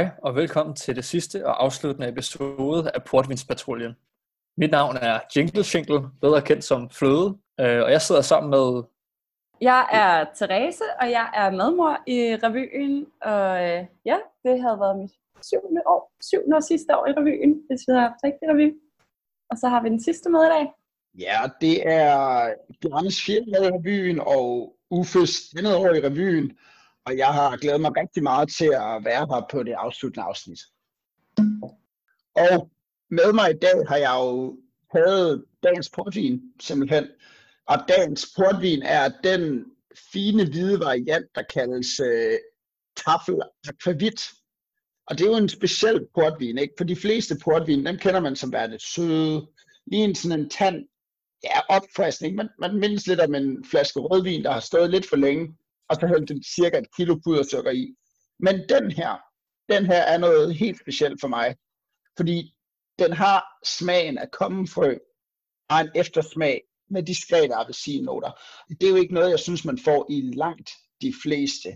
Hej og velkommen til det sidste og afsluttende episode af Portvinspatruljen. Mit navn er Jingle Shingle, bedre kendt som Fløde, øh, og jeg sidder sammen med... Jeg er Therese, og jeg er medmor i revyen, og øh, ja, det havde været mit syvende år, syvende og sidste år i revyen, hvis vi har haft rigtig revy. Og så har vi den sidste med i dag. Ja, det er Bjarnes fjerde år i revyen, og Uffes andet år i revyen, og jeg har glædet mig rigtig meget til at være her på det afsluttende afsnit. Og med mig i dag har jeg jo taget dagens portvin, simpelthen. Og dagens portvin er den fine hvide variant, der kaldes øh, tafel aquavit. Og det er jo en speciel portvin, ikke? For de fleste portvin, dem kender man som værende søde, lige en sådan en tand, ja, opfriskning. Man, man mindes lidt om en flaske rødvin, der har stået lidt for længe, og så hældt den cirka et kilo pudersukker i. Men den her, den her er noget helt specielt for mig, fordi den har smagen af kommenfrø og en eftersmag med diskrete appelsinnoter. Det er jo ikke noget, jeg synes, man får i langt de fleste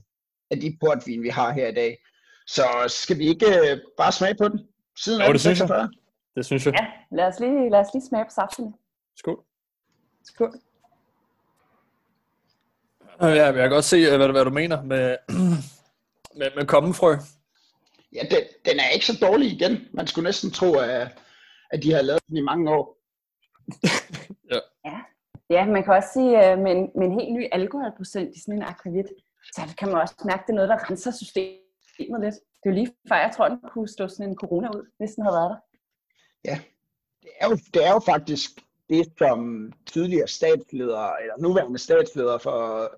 af de portvin, vi har her i dag. Så skal vi ikke øh, bare smage på den? Siden jo, det synes jeg. Det synes jeg. Ja, lad os lige, lad os lige smage på saften. Skål. Skål. Ja, jeg kan godt se, øh, hvad, hvad du mener med, med, med kommenfrø. Ja, den, den er ikke så dårlig igen. Man skulle næsten tro, at, at de har lavet den i mange år. ja. ja. Ja, man kan også sige, at med en, med en helt ny alkoholprocent i sådan en akvavit, så kan man også mærke, at det er noget, der renser systemet lidt. Det er jo lige før, jeg tror, den kunne stå sådan en corona ud, hvis den havde været der. Ja, det er jo, det er jo faktisk det, som tidligere statsleder, eller nuværende statsleder for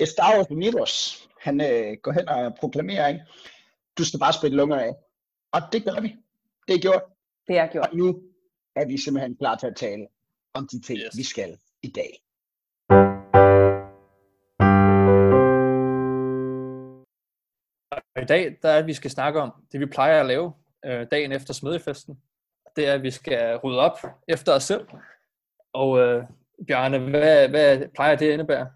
Estados Unidos, han øh, går hen og proklamerer, ikke? du skal bare spille lunger af. Og det gør vi. Det er gjort. Det er gjort. Og nu er vi simpelthen klar til at tale om de ting, yes. vi skal i dag. I dag der er, at vi skal snakke om det, vi plejer at lave øh, dagen efter smedefesten. Det er, at vi skal rydde op efter os selv. Og øh, Bjarne, hvad, hvad plejer det at indebære?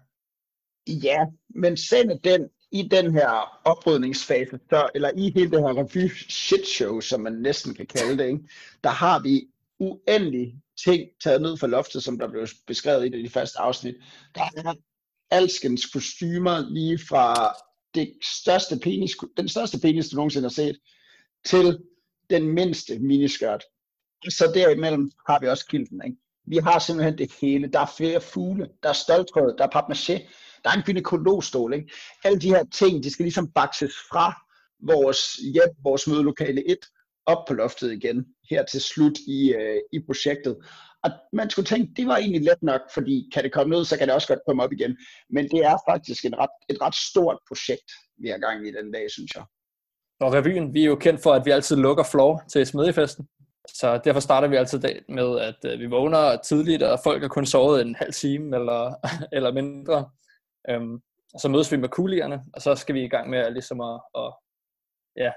Ja, men sende den, i den her oprydningsfase, så, eller i hele det her review shit show, som man næsten kan kalde det, ikke? der har vi uendelig ting taget ned fra loftet, som der blev beskrevet i det de første afsnit. Der er alskens kostymer lige fra det største penis, den største penis, du nogensinde har set, til den mindste miniskørt. Så derimellem har vi også kilden. Ikke? Vi har simpelthen det hele. Der er flere fugle, der er stoltråd, der er papmaché, der er en gynekologstol. Ikke? Alle de her ting, de skal ligesom bakses fra vores hjem, vores mødelokale 1, op på loftet igen, her til slut i, øh, i projektet. Og man skulle tænke, det var egentlig let nok, fordi kan det komme ned, så kan det også godt komme op igen. Men det er faktisk en ret, et ret stort projekt, vi har gang i den dag, synes jeg. Og revyen, vi er jo kendt for, at vi altid lukker floor til smedjefesten. Så derfor starter vi altid dagen med, at øh, vi vågner tidligt, og folk har kun sovet en halv time eller, eller mindre. Øhm, og så mødes vi med kulierne, og så skal vi i gang med at, ligesom at, at ja,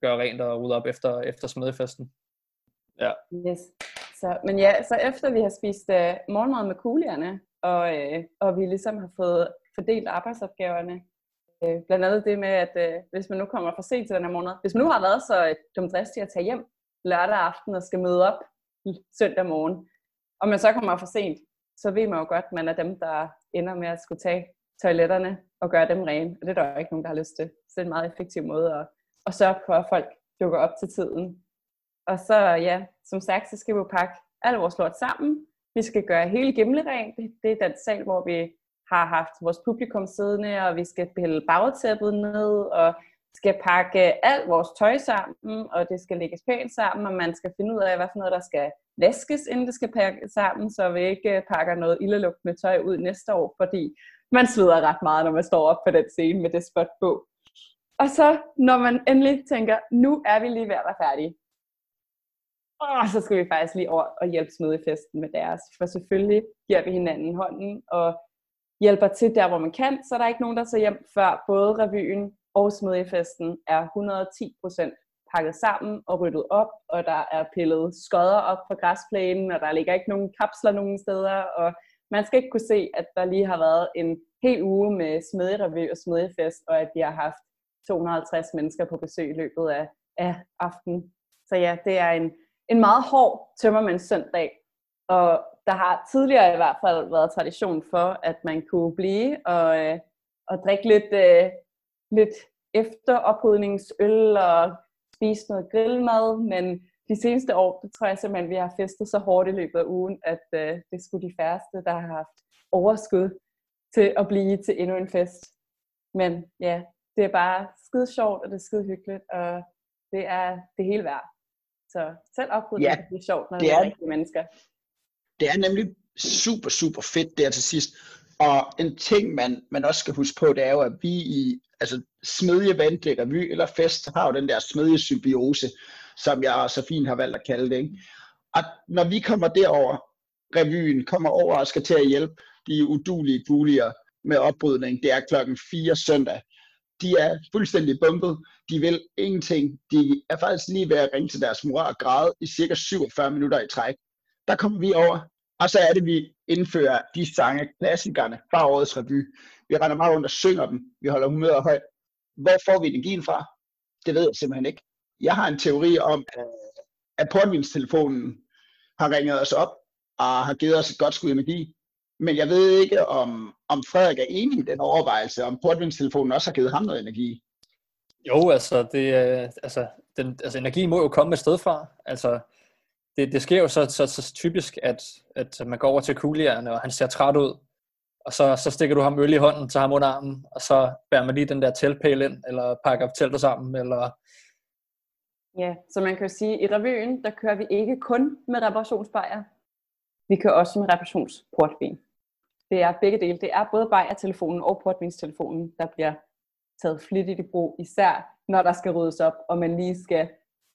gøre rent og rydde op efter, efter smedefesten. Ja. Yes. Så, men ja, så efter vi har spist øh, morgenmad med kulierne, og, øh, og vi ligesom har fået fordelt arbejdsopgaverne, øh, blandt andet det med, at øh, hvis man nu kommer for sent til den her måned, hvis man nu har været så øh, dumdristig at tage hjem lørdag aften og skal møde op søndag morgen, og man så kommer for sent, så ved man jo godt, at man er dem, der ender med at skulle tage toiletterne og gøre dem rene. Og det er der jo ikke nogen, der har lyst til. Så det er en meget effektiv måde at, at sørge for, at folk dukker op til tiden. Og så, ja, som sagt, så skal vi jo pakke alle vores lort sammen. Vi skal gøre hele Gimle rent. Det er den sal, hvor vi har haft vores publikum siddende, og vi skal pille bagtæppet ned, og skal pakke alt vores tøj sammen, og det skal lægges pænt sammen, og man skal finde ud af, hvad for noget, der skal vaskes, inden det skal pakkes sammen, så vi ikke øh, pakker noget ildelugtende tøj ud næste år, fordi man sveder ret meget, når man står op på den scene med det spot på. Og så, når man endelig tænker, nu er vi lige ved at være færdige, og så skal vi faktisk lige over og hjælpe smedefesten med deres. For selvfølgelig giver vi hinanden hånden og hjælper til der, hvor man kan, så der er ikke nogen, der tager hjem før både revyen og smedjefesten er 110% pakket sammen og ryddet op, og der er pillet skodder op på græsplænen, og der ligger ikke nogen kapsler nogen steder, og man skal ikke kunne se, at der lige har været en hel uge med smedjerevy og smedjefest, og at de har haft 250 mennesker på besøg i løbet af, af aftenen. Så ja, det er en, en meget hård tømmermands søndag, og der har tidligere i hvert fald været tradition for, at man kunne blive og, øh, og drikke lidt, øh, lidt efter oprydningsøl og spise noget grillmad, men de seneste år, det tror jeg simpelthen, vi har festet så hårdt i løbet af ugen, at øh, det skulle de færreste, der har haft overskud til at blive til endnu en fest. Men ja, det er bare skide sjovt, og det er skide hyggeligt, og det er det hele værd. Så selv oprydning ja, det er sjovt, når det er, rigtige mennesker. Det er nemlig super, super fedt der til sidst. Og en ting, man, man også skal huske på, det er jo, at vi i altså, smedje vandlæg, revy eller fest, har jo den der smedje symbiose, som jeg så fint har valgt at kalde det. Ikke? Og når vi kommer derover, revyen kommer over og skal til at hjælpe de udulige bulier med oprydning, det er klokken 4 søndag. De er fuldstændig bumpet, de vil ingenting. De er faktisk lige ved at ringe til deres mor og græde i cirka 47 minutter i træk. Der kommer vi over, og så er det, vi indfører de sange, klassikerne fra årets revy. Vi render meget rundt og synger dem. Vi holder humøret højt. Hvor får vi energien fra? Det ved jeg simpelthen ikke. Jeg har en teori om, at portvinstelefonen har ringet os op og har givet os et godt skud energi. Men jeg ved ikke, om, om Frederik er enig i den overvejelse, om portvinstelefonen også har givet ham noget energi. Jo, altså, det, altså, den, altså energi må jo komme et sted fra. Altså, det, det sker jo så, så, så typisk, at, at man går over til kuglierne, og han ser træt ud, og så, så stikker du ham øl i hånden, tager ham under armen, og så bærer man lige den der teltpæl ind, eller pakker teltet sammen, eller... Ja, så man kan jo sige, at i revyen, der kører vi ikke kun med reparationsbejer, vi kører også med reparationsportvin. Det er begge dele. Det er både bajertelefonen og portvinstelefonen, der bliver taget flittigt i brug, især når der skal ryddes op, og man lige skal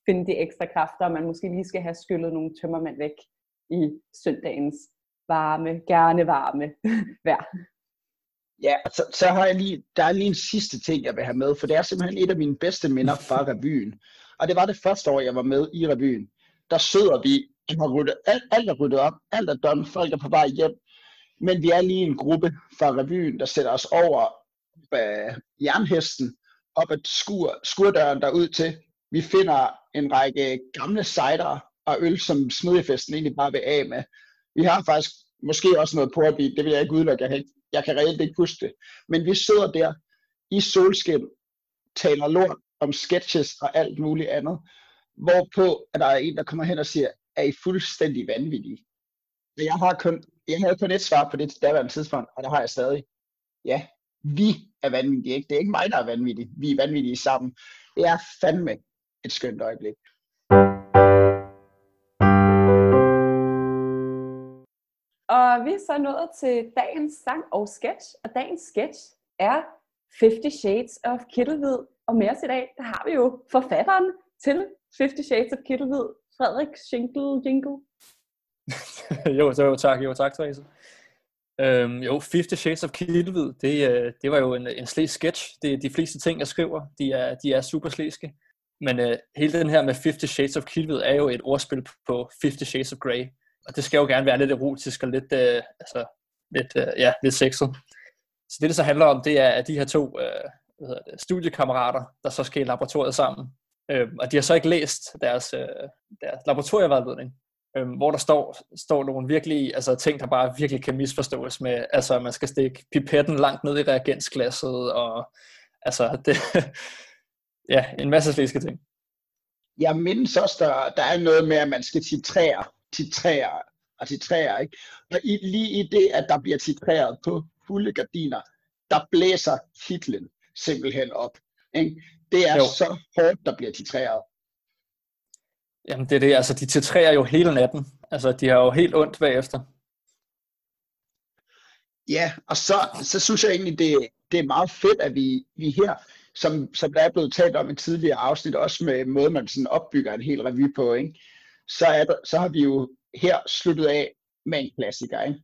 finde de ekstra kræfter, og man måske lige skal have skyllet nogle tømmermænd væk i søndagens varme, gerne varme vejr. Ja, så, så har jeg lige, der er lige en sidste ting, jeg vil have med, for det er simpelthen et af mine bedste minder fra revyen. Og det var det første år, jeg var med i revyen. Der sidder vi, har ryddet, alt, alt er ryddet op, alt er done, folk er på vej hjem. Men vi er lige en gruppe fra revyen, der sætter os over øh, jernhesten, op ad skur, skurdøren derud til. Vi finder en række gamle cider og øl, som smedjefesten egentlig bare vil af med. Vi har faktisk måske også noget portvin, det vil jeg ikke udelukke, jeg kan, ikke, jeg kan reelt ikke huske det. Men vi sidder der i solskin, taler lort om sketches og alt muligt andet, hvorpå at der er en, der kommer hen og siger, er I fuldstændig vanvittige? Jeg har kun, jeg havde kun et svar på det til daværende tidspunkt, og der har jeg stadig. Ja, vi er vanvittige, ikke? Det er ikke mig, der er vanvittig. Vi er vanvittige sammen. Det er fandme et skønt øjeblik. Og vi er så nået til dagens sang og sketch, og dagens sketch er 50 Shades of Kittelhvid. Og med os i dag, der har vi jo forfatteren til 50 Shades of Kittelhvid, Frederik Schinkel Jingle. jo, så jo, tak, jo, tak, Therese. Øhm, jo, 50 Shades of Kittelhvid, det, øh, det var jo en, en slæs sketch. Det, de fleste ting, jeg skriver, de er, de er super slæske. Men øh, hele den her med 50 Shades of Kittelhvid er jo et ordspil på 50 Shades of Grey og det skal jo gerne være lidt erotisk og lidt, øh, altså, lidt, øh, ja, lidt sexet. Så det, det så handler om, det er at de her to øh, hvad hedder det, studiekammerater, der så skal i laboratoriet sammen. Øh, og de har så ikke læst deres, øh, deres laboratorievejledning, øh, hvor der står, står nogle virkelig, altså ting, der bare virkelig kan misforstås med, altså man skal stikke pipetten langt ned i reagensglasset, og altså det, ja, en masse sliske ting. Jeg mindes også, der, der er noget med, at man skal titrere titrærer og titrærer, ikke? Og i, lige i det, at der bliver titreret på fulde gardiner, der blæser titlen simpelthen op. Ikke? Det er jo. så hårdt, der bliver titreret. Jamen det er det, altså de titrerer jo hele natten. Altså de har jo helt ondt bagefter. Ja, og så, så synes jeg egentlig, det, det er meget fedt, at vi, vi her, som, som der er blevet talt om i tidligere afsnit, også med måde, man sådan opbygger en hel revy på, ikke? så, er der, så har vi jo her sluttet af med en klassiker. Ikke?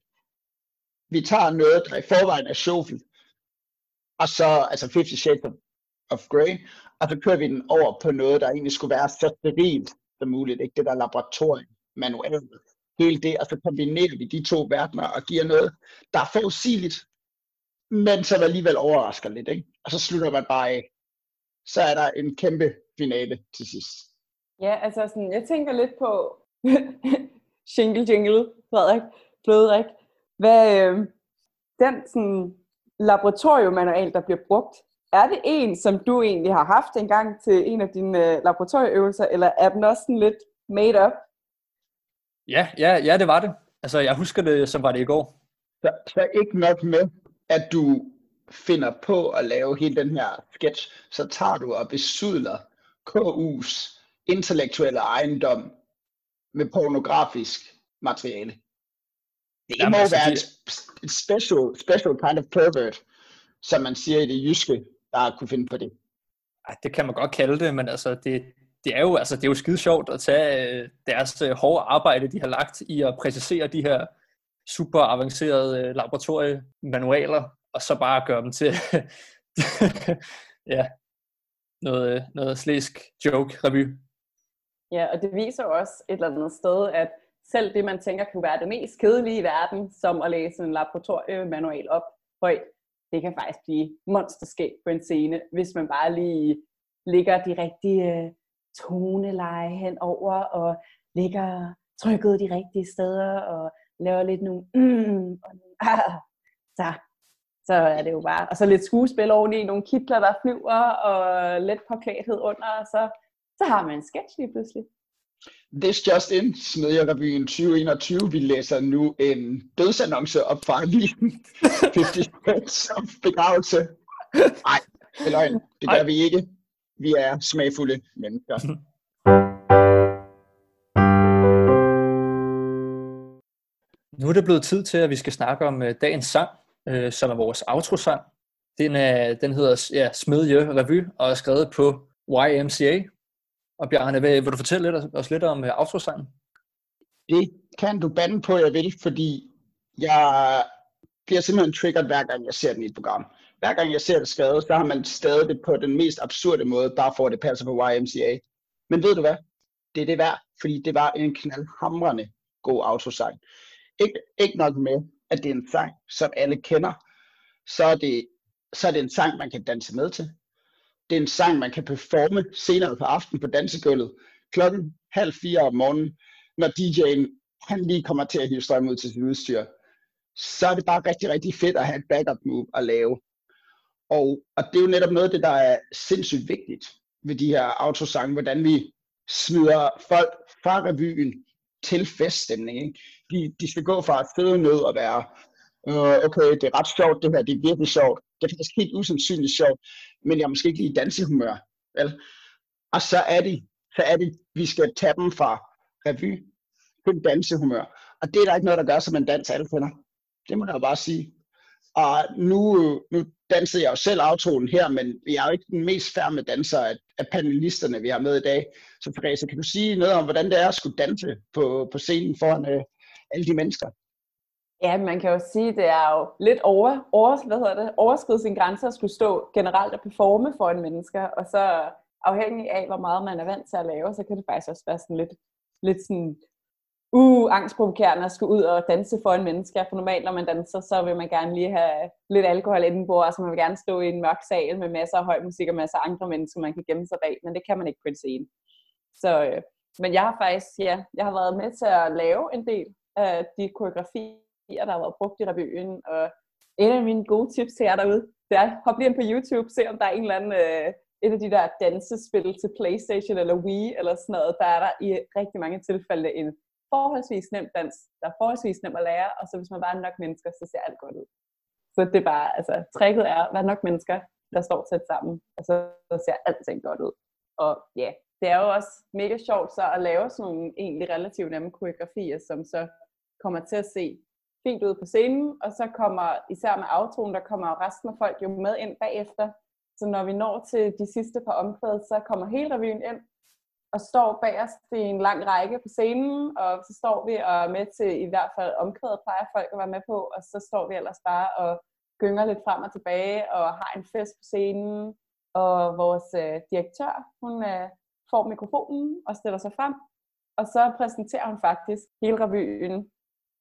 Vi tager noget, der i forvejen er sjovt, og så, altså 50 Shades of, of Grey, og så kører vi den over på noget, der egentlig skulle være så sterilt som muligt, ikke? det der laboratorium, manuelt, hele det, og så kombinerer vi de to verdener og giver noget, der er forudsigeligt, men som alligevel overrasker lidt, ikke? og så slutter man bare af så er der en kæmpe finale til sidst. Ja, altså sådan, jeg tænker lidt på jingle jingle, Frederik, Frederik. Hvad, øh, den sådan, laboratoriemanual, der bliver brugt, er det en, som du egentlig har haft engang til en af dine øh, laboratorieøvelser, eller er den også sådan lidt made up? Ja, ja, ja, det var det. Altså, jeg husker det, som var det i går. Så, så ikke nok med, at du finder på at lave hele den her sketch, så tager du og besudler KU's intellektuelle ejendom med pornografisk materiale. Det Jamen, må altså, være det... et special, special kind of pervert, som man siger i det jyske, der kunne finde på det. Ej, det kan man godt kalde det, men altså, det, det er jo, altså, det er jo skide sjovt at tage øh, deres øh, hårde arbejde, de har lagt i at præcisere de her super avancerede øh, laboratoriemanualer, og så bare gøre dem til ja, noget, øh, noget slæsk joke revy. Ja, og det viser også et eller andet sted, at selv det, man tænker kunne være det mest kedelige i verden, som at læse en laboratoriemanual op højt, det kan faktisk blive monsterskab på en scene, hvis man bare lige ligger de rigtige øh, toneleje henover, og ligger trykket de rigtige steder, og laver lidt nogle mm, og ah, så, så er det jo bare, og så lidt skuespil oveni, nogle kitler, der flyver, og lidt påklædhed under, og så, så har man en sketch lige pludselig. This Just In, Smedjerevyen 2021. Vi læser nu en dødsannonce op fra avisen. 50 Cents of begravelse. Nej, det er løgn. Det gør Ej. vi ikke. Vi er smagfulde mennesker. Nu er det blevet tid til, at vi skal snakke om øh, dagens sang, øh, som er vores outro-sang. Den, er, den hedder ja, Smedje Revue og er skrevet på YMCA. Og Bjarne, vil, vil du fortælle lidt, os lidt om uh, outro-sangen? Det kan du bande på, jeg vil, fordi jeg bliver simpelthen triggered, hver gang, jeg ser den i et program hver gang jeg ser det skrevet, så har man stadig det på den mest absurde måde, bare for at det passer på YMCA. Men ved du hvad? Det er det værd, fordi det var en knaldhamrende god autosang. Ikke, ikke nok med, at det er en sang, som alle kender, så er, det, så er det en sang, man kan danse med til. Det er en sang, man kan performe senere på aftenen på dansegulvet, klokken halv fire om morgenen, når DJ'en han lige kommer til at hive strøm ud til sit udstyr. Så er det bare rigtig, rigtig fedt at have et backup move at lave. Og, og det er jo netop noget af det, der er sindssygt vigtigt ved de her autosange, hvordan vi smider folk fra revyen til feststemning. Ikke? De, de skal gå fra at føde nød og være, øh, okay, det er ret sjovt, det her, det er virkelig sjovt. Det er faktisk helt usandsynligt sjovt, men jeg er måske ikke lige i dansehumør. Vel? Og så er det, så er det, vi skal tage dem fra revy til dansehumør. Og det er der ikke noget, der gør som en dans, alle finder. Det må jeg bare sige. Og nu, nu dansede jeg jo selv aftonen her, men jeg er jo ikke den mest færme danser af, af panelisterne, vi har med i dag. Så Therese, kan du sige noget om, hvordan det er at skulle danse på, på scenen foran øh, alle de mennesker? Ja, man kan jo sige, det er jo lidt over, over hvad hedder det, overskride sin grænse at skulle stå generelt og performe for en mennesker, og så afhængig af, hvor meget man er vant til at lave, så kan det faktisk også være sådan lidt, lidt sådan uh, angstprovokerende at skulle ud og danse for en menneske. For normalt, når man danser, så vil man gerne lige have lidt alkohol indenbord, så man vil gerne stå i en mørk sal med masser af høj musik og masser af andre mennesker, man kan gemme sig bag. Men det kan man ikke på en scene. Så, øh, men jeg har faktisk, ja, jeg har været med til at lave en del af de koreografier, der har været brugt i revyen, og en af mine gode tips til jer derude, det er, hop lige ind på YouTube, se om der er en eller anden, øh, et af de der dansespil til Playstation eller Wii eller sådan noget, der er der i rigtig mange tilfælde en forholdsvis nemt dans, der er forholdsvis nemt at lære, og så hvis man bare er nok mennesker, så ser alt godt ud. Så det er bare, altså, tricket er, at være nok mennesker, der står tæt sammen, og så, så ser alting godt ud. Og ja, yeah, det er jo også mega sjovt så at lave sådan nogle egentlig relativt nemme koreografier, som så kommer til at se fint ud på scenen, og så kommer, især med aftroen, der kommer resten af folk jo med ind bagefter. Så når vi når til de sidste par omkvæd, så kommer hele revyen ind, og står bagerst i en lang række på scenen, og så står vi og er med til i hvert fald omkvædet plejer folk at være med på, og så står vi ellers bare og gynger lidt frem og tilbage og har en fest på scenen, og vores øh, direktør, hun øh, får mikrofonen og stiller sig frem, og så præsenterer hun faktisk hele revyen.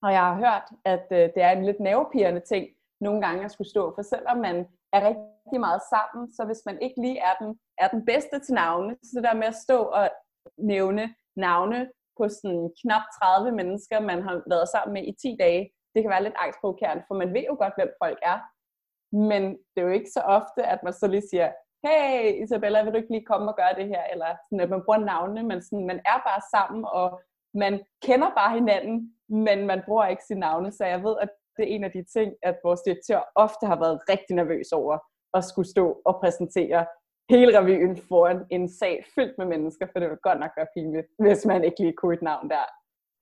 Og jeg har hørt, at øh, det er en lidt nervepirrende ting nogle gange at skulle stå, for selvom man er rigtig rigtig meget sammen, så hvis man ikke lige er den, er den bedste til navne, så det der med at stå og nævne navne på sådan knap 30 mennesker, man har været sammen med i 10 dage, det kan være lidt angstprovokerende, for man ved jo godt, hvem folk er. Men det er jo ikke så ofte, at man så lige siger, hey Isabella, vil du ikke lige komme og gøre det her? Eller sådan, at man bruger navnene, men sådan, man er bare sammen, og man kender bare hinanden, men man bruger ikke sine navne. Så jeg ved, at det er en af de ting, at vores direktør ofte har været rigtig nervøs over at skulle stå og præsentere hele revyen foran en sag fyldt med mennesker, for det vil godt nok være pinligt, hvis man ikke lige kunne et navn der.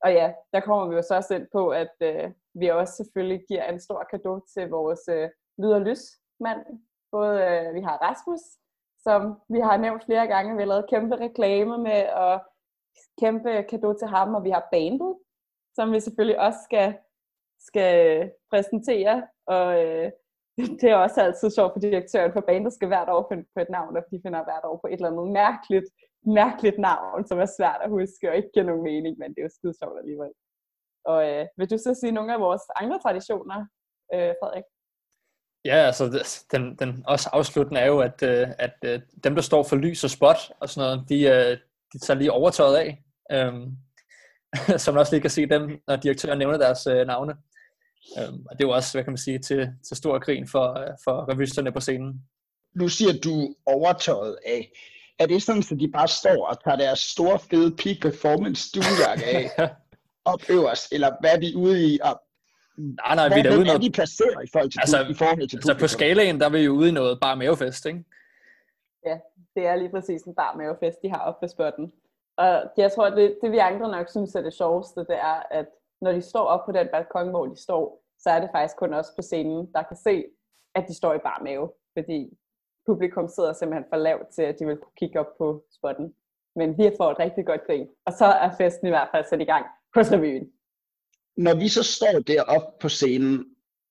Og ja, der kommer vi jo så også ind på, at øh, vi også selvfølgelig giver en stor gave til vores øh, lyd- og lysmand. Både øh, vi har Rasmus, som vi har nævnt flere gange, vi har lavet kæmpe reklamer med, og kæmpe gave til ham, og vi har bandet, som vi selvfølgelig også skal, skal præsentere, og øh, det er også altid sjovt, for direktøren for bandet skal hvert år finde på et navn, og de finder hvert år på et eller andet mærkeligt, mærkeligt navn, som er svært at huske og ikke giver nogen mening, men det er jo skide sjovt alligevel. Og øh, vil du så sige nogle af vores andre traditioner, øh, Frederik? Ja, altså den, den også afsluttende er jo, at, øh, at øh, dem, der står for lys og spot og sådan noget, de, øh, de tager lige overtøjet af. Øhm, så man også lige kan se dem, når direktøren nævner deres øh, navne. Øhm, og det er jo også, hvad kan man sige, til, til stor grin for, for revysterne på scenen. Nu siger du overtøjet af. Er det sådan, at de bare står og tager deres store, fede peak performance stuejakke af op øverst, eller hvad er de ude i? Og nej, nej, vi er ude noget... er de placeret i forhold til, altså, i forhold til altså på skalaen, der er vi jo ude i noget bare mavefest, ikke? Ja, det er lige præcis en bar mavefest, de har oppe på spotten. Og jeg tror, det, det vi andre nok synes er det sjoveste, det er, at når de står op på den balkon, hvor de står, så er det faktisk kun os på scenen, der kan se, at de står i bar mave. Fordi publikum sidder simpelthen for lavt til, at de vil kunne kigge op på spotten. Men vi har fået et rigtig godt grin. Og så er festen i hvert fald sat i gang på revyen. Når vi så står deroppe på scenen,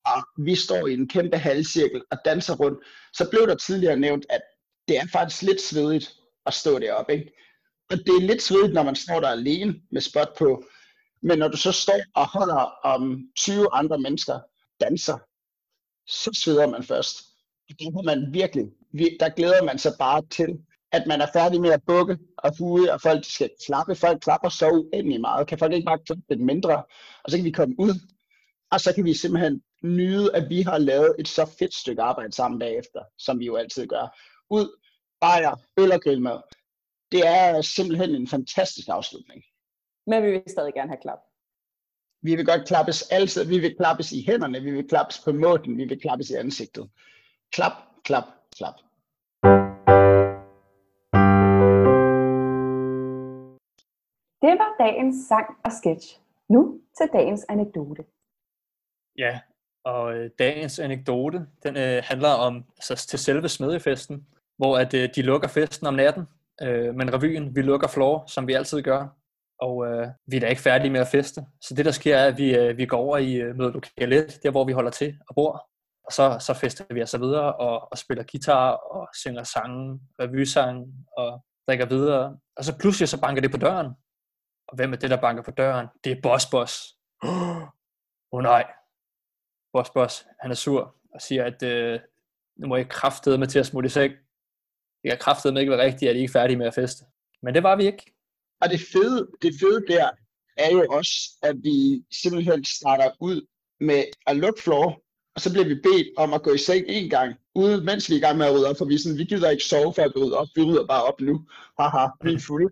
og vi står i en kæmpe halvcirkel og danser rundt, så blev der tidligere nævnt, at det er faktisk lidt svedigt at stå deroppe. Ikke? Og det er lidt svedigt, når man står der alene med spot på. Men når du så står og holder om 20 andre mennesker danser, så sveder man først. Der man virkelig, der glæder man sig bare til, at man er færdig med at bukke og fuge, og folk skal klappe. Folk klapper så uendelig meget. Kan folk ikke bare klappe lidt mindre? Og så kan vi komme ud, og så kan vi simpelthen nyde, at vi har lavet et så fedt stykke arbejde sammen bagefter, som vi jo altid gør. Ud, bajer, øl og grillmad. Det er simpelthen en fantastisk afslutning. Men vi vil stadig gerne have klap. Vi vil godt klappes altid. Vi vil klappes i hænderne, vi vil klappes på måten, vi vil klappes i ansigtet. Klap, klap, klap. Det var dagens sang og sketch. Nu til dagens anekdote. Ja, og øh, dagens anekdote, den øh, handler om altså, til selve smedjefesten, hvor at øh, de lukker festen om natten, øh, men revyen, vi lukker floor, som vi altid gør, og øh, vi er da ikke færdige med at feste. Så det der sker er, at vi, øh, vi går over i øh, mødelokale 1, der hvor vi holder til og bor, og så, så fester vi altså videre og, og spiller guitar og synger sange, revysange og drikker videre. Og så pludselig så banker det på døren. Og hvem er det, der banker på døren? Det er Boss Boss. Åh oh, nej. Boss Boss, han er sur og siger, at øh, nu må jeg kraftede med til at smutte i seng. Det kan kraftede med ikke være rigtigt, at I ikke er færdige med at feste. Men det var vi ikke. Og det fede, det fede der er jo også, at vi simpelthen starter ud med at lukke floor, og så bliver vi bedt om at gå i seng en gang, uden, mens vi er i gang med at rydde op, for vi, sådan, vi gider ikke sove for at rydde op, vi rydder bare op nu, haha, vi er fulde.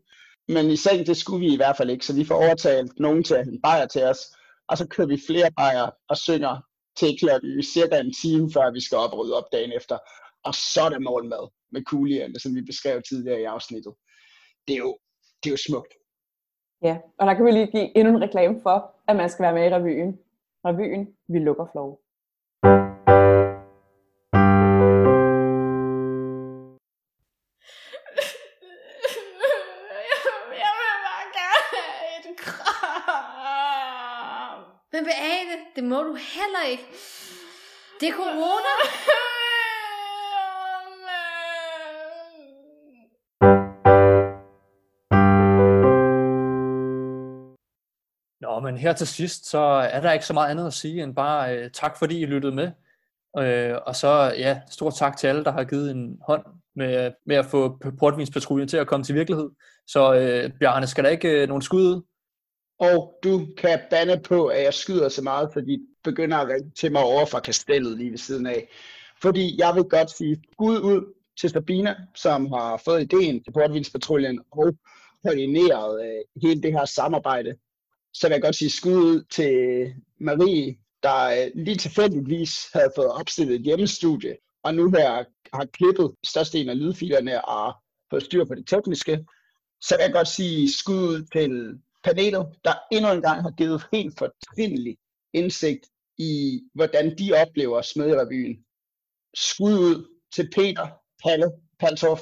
Men i seng, det skulle vi i hvert fald ikke, så vi får overtalt nogen til at hente bajer til os, og så kører vi flere bajer og synger til klokken cirka en time, før vi skal op og rydde op dagen efter. Og så er der morgenmad med kulierne, som vi beskrev tidligere i afsnittet. Det er jo, det er jo smukt. Ja, og der kan vi lige give endnu en reklame for, at man skal være med i revyen. Revyen, vi lukker flow. Men Beate, det må du heller ikke. Det er corona. Nå, men her til sidst, så er der ikke så meget andet at sige end bare øh, tak, fordi I lyttede med. Øh, og så ja, stor tak til alle, der har givet en hånd med, med at få portvinspatruljen til at komme til virkelighed. Så øh, Bjarne, skal der ikke øh, nogen skud? Og du kan bande på, at jeg skyder så meget, fordi de begynder at ringe til mig over fra kastellet lige ved siden af. Fordi jeg vil godt sige skud ud til Sabina, som har fået ideen til portvinspatruljen og koordineret øh, hele det her samarbejde. Så vil jeg godt sige skud ud til Marie, der øh, lige tilfældigvis havde fået opstillet et hjemmestudie, og nu her har klippet størstedelen af lydfilerne og fået styr på det tekniske. Så vil jeg godt sige skud ud til panelet, der endnu en gang har givet helt fortrindelig indsigt i, hvordan de oplever Smedjerevyen. Skud ud til Peter Palle Paltoff,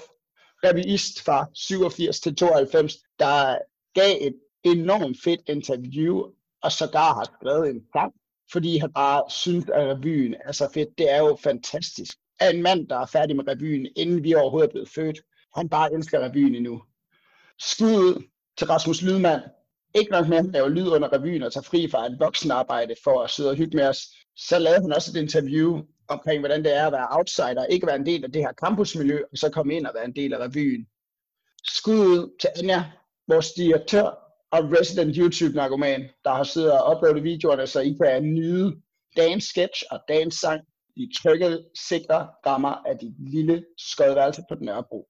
revyist fra 87 til 92, der gav et enormt fedt interview, og sågar har skrevet en sang, fordi han bare synes, at revyen er så fedt. Det er jo fantastisk. At en mand, der er færdig med revyen, inden vi overhovedet er blevet født, han bare elsker revyen endnu. Skud ud til Rasmus Lydmand. Ikke nok med, at han laver lyd under revyen og tager fri fra et voksenarbejde for at sidde og hygge med os. Så lavede han også et interview omkring, hvordan det er at være outsider, ikke være en del af det her campusmiljø, og så komme ind og være en del af revyen. Skud ud til Anja, vores direktør og resident YouTube-narkoman, der har siddet og uploadet videoerne, så I kan nyde dagens sketch og dagens sang i trygge, sikre rammer af dit lille skodværelse på den Nørrebro.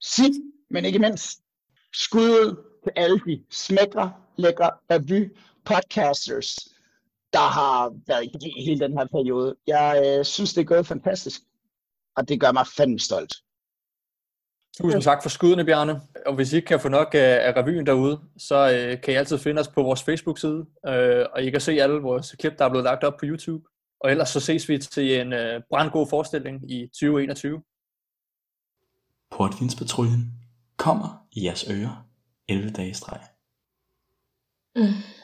Sidst, men ikke mindst, skud til alle de smækre, lækre revy podcasters, der har været i hele den her periode. Jeg øh, synes, det er gået fantastisk, og det gør mig fandme stolt. Tusind tak for skuddene, Bjarne. Og hvis I ikke kan få nok af, af revyen derude, så øh, kan I altid finde os på vores Facebook-side, øh, og I kan se alle vores klip, der er blevet lagt op på YouTube. Og ellers så ses vi til en øh, brandgod forestilling i 2021. Portvinspatruljen kommer i jeres ører 11 dage streg. Mm.